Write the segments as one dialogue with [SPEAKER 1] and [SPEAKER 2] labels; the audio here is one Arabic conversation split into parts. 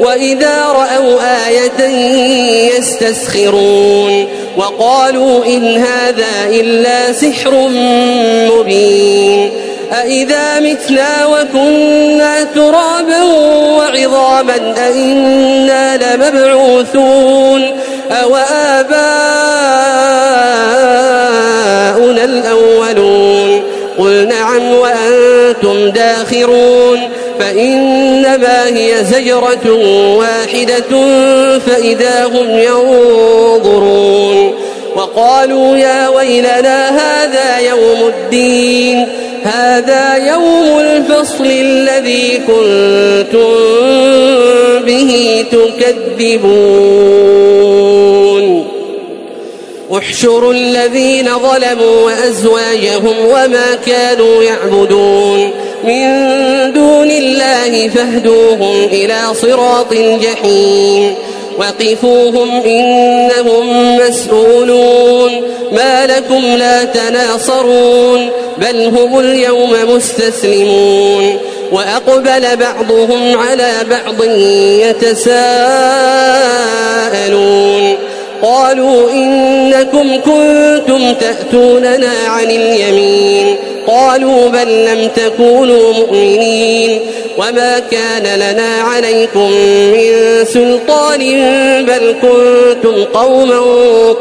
[SPEAKER 1] وإذا رأوا آية يستسخرون وقالوا إن هذا إلا سحر مبين أإذا متنا وكنا ترابا وعظاما أئنا لمبعوثون أو آباؤنا الأولون قل نعم وأنتم داخرون هي زجرة واحدة فإذا هم ينظرون وقالوا يا ويلنا هذا يوم الدين هذا يوم الفصل الذي كنتم به تكذبون احشروا الذين ظلموا وأزواجهم وما كانوا يعبدون من دون الله فاهدوهم إلى صراط الجحيم وقفوهم إنهم مسؤولون. ما لكم لا تناصرون. بل هم اليوم مستسلمون. وأقبل بعضهم على بعض يتساءلون. قالوا إنكم كنتم تأتوننا عن اليمين. قالوا بل لم تكونوا مؤمنين وما كان لنا عليكم من سلطان بل كنتم قوما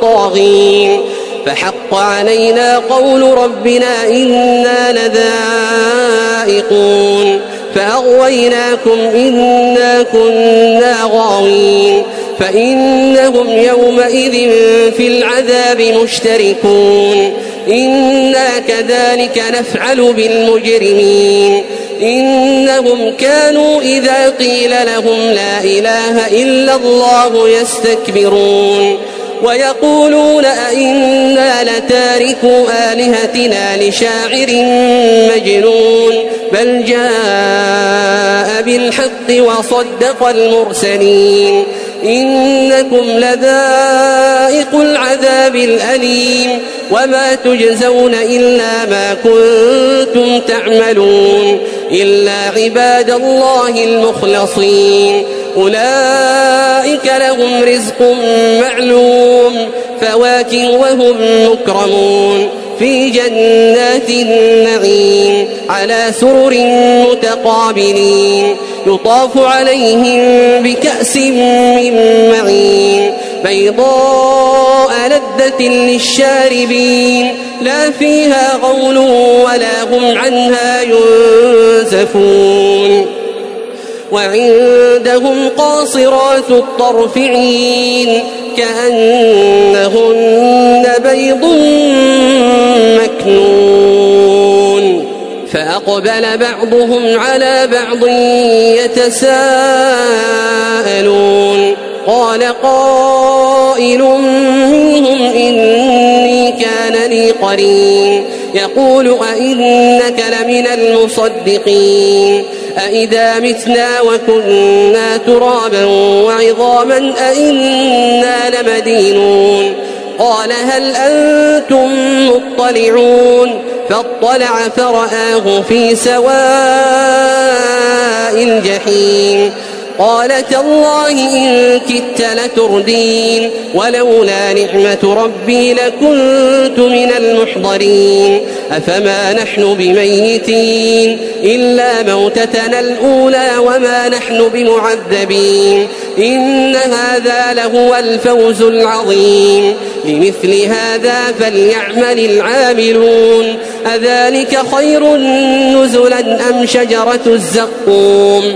[SPEAKER 1] طاغين فحق علينا قول ربنا إنا لذائقون فأغويناكم إنا كنا غاوين فإنهم يومئذ في العذاب مشتركون إنا كذلك نفعل بالمجرمين إنهم كانوا إذا قيل لهم لا إله إلا الله يستكبرون ويقولون أئنا لتاركوا آلهتنا لشاعر مجنون بل جاء بالحق وصدق المرسلين إنكم لذائق العذاب الأليم وما تجزون إلا ما كنتم تعملون إلا عباد الله المخلصين. أولئك لهم رزق معلوم فواكه وهم مكرمون. في جنات النعيم على سرر متقابلين. يطاف عليهم بكأس من معين. بيضاء لذة للشاربين لا فيها غول ولا هم عنها ينزفون وعندهم قاصرات الطرف عين كأنهن بيض مكنون فأقبل بعضهم على بعض يتساءلون قال قائل منهم إني كان لي قرين. يقول أئنك لمن المصدقين. أئذا متنا وكنا ترابا وعظاما أئنا لمدينون. قال هل أنتم مطلعون؟ فاطلع فرآه في سواء الجحيم. قال تالله إن كدت لتردين ولولا نعمة ربي لكنت من المحضرين أفما نحن بميتين إلا موتتنا الأولى وما نحن بمعذبين إن هذا لهو الفوز العظيم لمثل هذا فليعمل العاملون أذلك خير نزلا أم شجرة الزقوم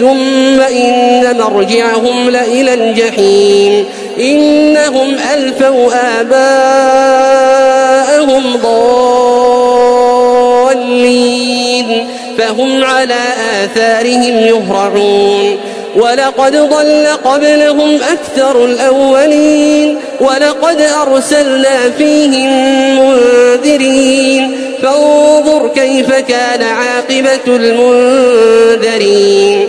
[SPEAKER 1] ثم إن مرجعهم لإلى الجحيم. إنهم ألفوا آباءهم ضالين. فهم على آثارهم يهرعون. ولقد ضل قبلهم أكثر الأولين. ولقد أرسلنا فيهم منذرين. فانظر كيف كان عاقبة المنذرين.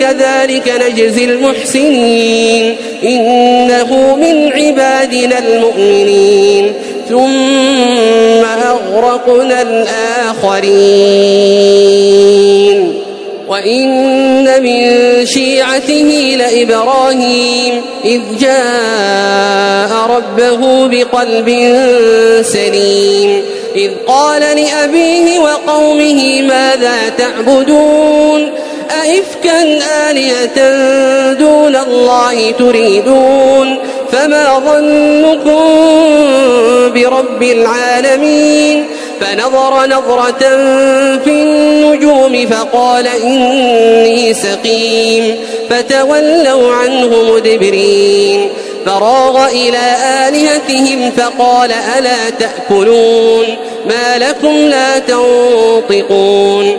[SPEAKER 1] كذلك نجزي المحسنين. إنه من عبادنا المؤمنين. ثم أغرقنا الآخرين. وإن من شيعته لإبراهيم. إذ جاء ربه بقلب سليم. إذ قال لأبيه وقومه ماذا تعبدون؟ أئفكا آلهة دون الله تريدون فما ظنكم برب العالمين فنظر نظرة في النجوم فقال إني سقيم فتولوا عنه مدبرين فراغ إلى آلهتهم فقال ألا تأكلون ما لكم لا تنطقون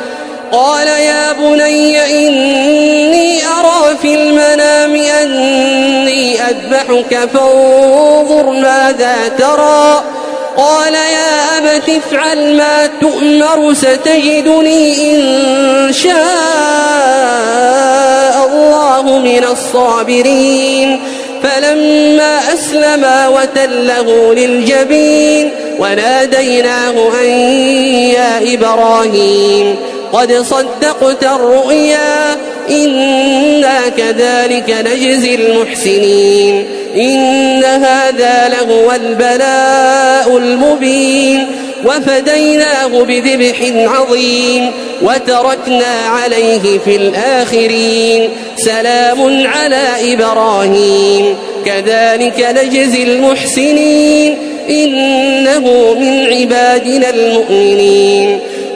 [SPEAKER 1] قال يا بني إني أرى في المنام أني أذبحك فانظر ماذا ترى. قال يا أبت افعل ما تؤمر ستجدني إن شاء الله من الصابرين. فلما أسلما وتله للجبين وناديناه أن يا إبراهيم. قد صدقت الرؤيا إنا كذلك نجزي المحسنين. إن هذا لهو البلاء المبين. وفديناه بذبح عظيم وتركنا عليه في الآخرين. سلام على إبراهيم كذلك نجزي المحسنين. إنه من عبادنا المؤمنين.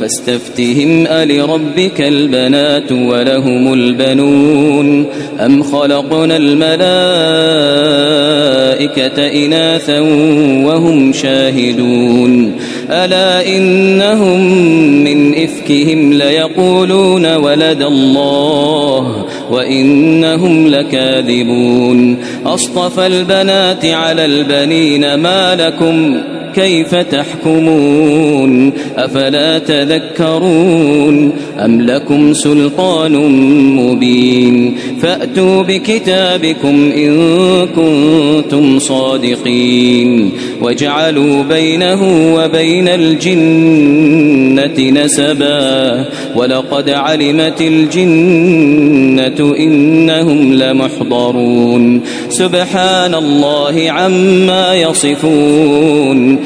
[SPEAKER 2] فاستفتهم ألربك البنات ولهم البنون؟ أم خلقنا الملائكة إناثا وهم شاهدون؟ ألا إنهم من إفكهم ليقولون ولد الله وإنهم لكاذبون؟ أصطفى البنات على البنين ما لكم كيف تحكمون أفلا تذكرون أم لكم سلطان مبين فأتوا بكتابكم إن كنتم صادقين واجعلوا بينه وبين الجنة نسبا ولقد علمت الجنة إنهم لمحضرون سبحان الله عما يصفون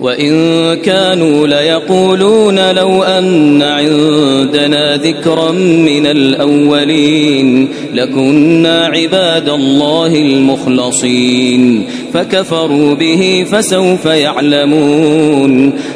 [SPEAKER 2] وإن كانوا ليقولون لو أن عندنا ذكرا من الأولين لكنا عباد الله المخلصين فكفروا به فسوف يعلمون.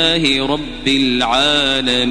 [SPEAKER 2] لله رب العالمين.